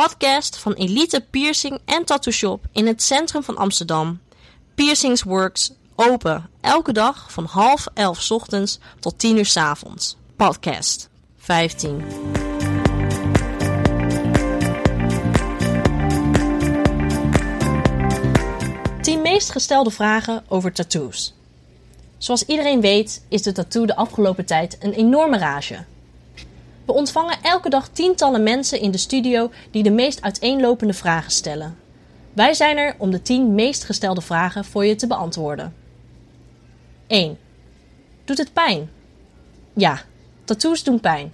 podcast van Elite Piercing en Tattoo Shop in het centrum van Amsterdam. Piercings Works, open elke dag van half elf ochtends tot 10 uur 's avonds. Podcast 15. Tien meest gestelde vragen over tattoos. Zoals iedereen weet is de tattoo de afgelopen tijd een enorme rage. We ontvangen elke dag tientallen mensen in de studio die de meest uiteenlopende vragen stellen. Wij zijn er om de 10 meest gestelde vragen voor je te beantwoorden. 1. Doet het pijn? Ja, tattoos doen pijn.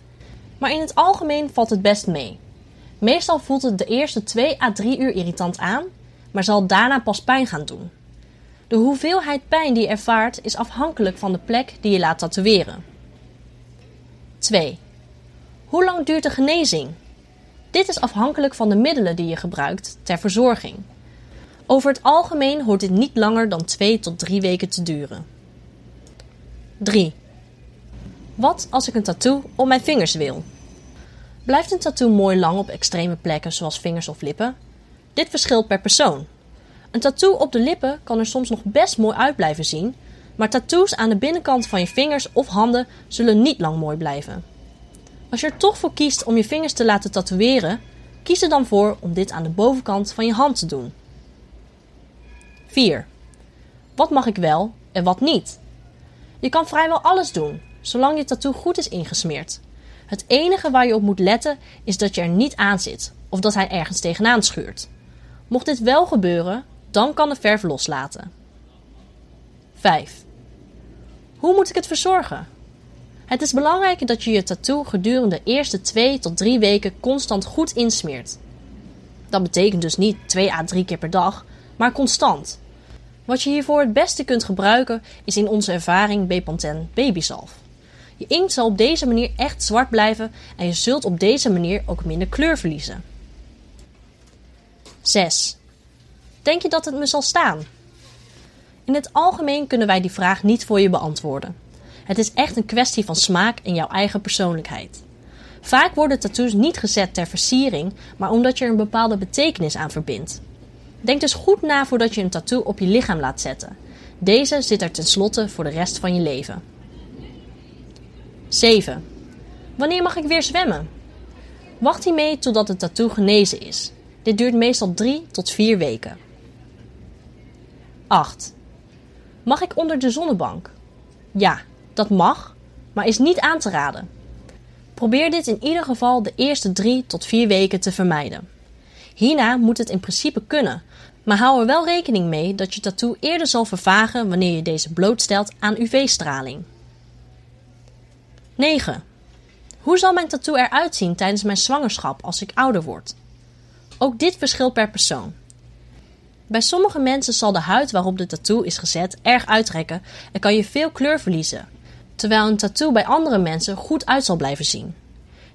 Maar in het algemeen valt het best mee. Meestal voelt het de eerste 2 à 3 uur irritant aan, maar zal daarna pas pijn gaan doen. De hoeveelheid pijn die je ervaart is afhankelijk van de plek die je laat tatoeëren. 2. Hoe lang duurt de genezing? Dit is afhankelijk van de middelen die je gebruikt ter verzorging. Over het algemeen hoort dit niet langer dan 2 tot 3 weken te duren. 3. Wat als ik een tattoo op mijn vingers wil? Blijft een tattoo mooi lang op extreme plekken zoals vingers of lippen? Dit verschilt per persoon. Een tattoo op de lippen kan er soms nog best mooi uit blijven zien, maar tattoos aan de binnenkant van je vingers of handen zullen niet lang mooi blijven. Als je er toch voor kiest om je vingers te laten tatoeëren, kies er dan voor om dit aan de bovenkant van je hand te doen. 4. Wat mag ik wel en wat niet? Je kan vrijwel alles doen, zolang je tattoo goed is ingesmeerd. Het enige waar je op moet letten is dat je er niet aan zit of dat hij ergens tegenaan schuurt. Mocht dit wel gebeuren, dan kan de verf loslaten. 5. Hoe moet ik het verzorgen? Het is belangrijk dat je je tattoo gedurende de eerste 2 tot 3 weken constant goed insmeert. Dat betekent dus niet 2 à 3 keer per dag, maar constant. Wat je hiervoor het beste kunt gebruiken is in onze ervaring Bepanthen babyzalf. Je inkt zal op deze manier echt zwart blijven en je zult op deze manier ook minder kleur verliezen. 6. Denk je dat het me zal staan? In het algemeen kunnen wij die vraag niet voor je beantwoorden. Het is echt een kwestie van smaak en jouw eigen persoonlijkheid. Vaak worden tattoos niet gezet ter versiering, maar omdat je er een bepaalde betekenis aan verbindt. Denk dus goed na voordat je een tattoo op je lichaam laat zetten. Deze zit er tenslotte voor de rest van je leven. 7. Wanneer mag ik weer zwemmen? Wacht hiermee totdat het tattoo genezen is. Dit duurt meestal 3 tot 4 weken. 8. Mag ik onder de zonnebank? Ja, dat mag, maar is niet aan te raden. Probeer dit in ieder geval de eerste 3 tot 4 weken te vermijden. Hierna moet het in principe kunnen, maar hou er wel rekening mee dat je tattoo eerder zal vervagen wanneer je deze blootstelt aan UV-straling. 9. Hoe zal mijn tattoo eruit zien tijdens mijn zwangerschap als ik ouder word? Ook dit verschilt per persoon. Bij sommige mensen zal de huid waarop de tattoo is gezet erg uitrekken en kan je veel kleur verliezen, terwijl een tattoo bij andere mensen goed uit zal blijven zien.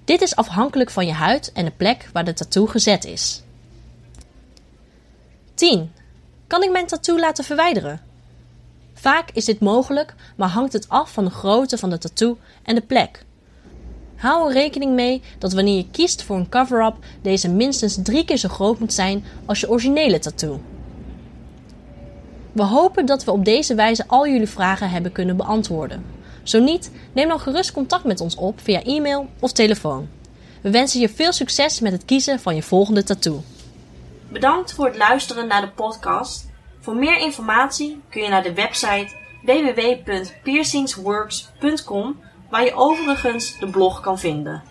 Dit is afhankelijk van je huid en de plek waar de tattoo gezet is. 10. Kan ik mijn tattoo laten verwijderen? Vaak is dit mogelijk, maar hangt het af van de grootte van de tattoo en de plek. Hou er rekening mee dat wanneer je kiest voor een cover-up, deze minstens drie keer zo groot moet zijn als je originele tattoo. We hopen dat we op deze wijze al jullie vragen hebben kunnen beantwoorden. Zo niet, neem dan gerust contact met ons op via e-mail of telefoon. We wensen je veel succes met het kiezen van je volgende tattoo. Bedankt voor het luisteren naar de podcast. Voor meer informatie kun je naar de website www.piercingsworks.com waar je overigens de blog kan vinden.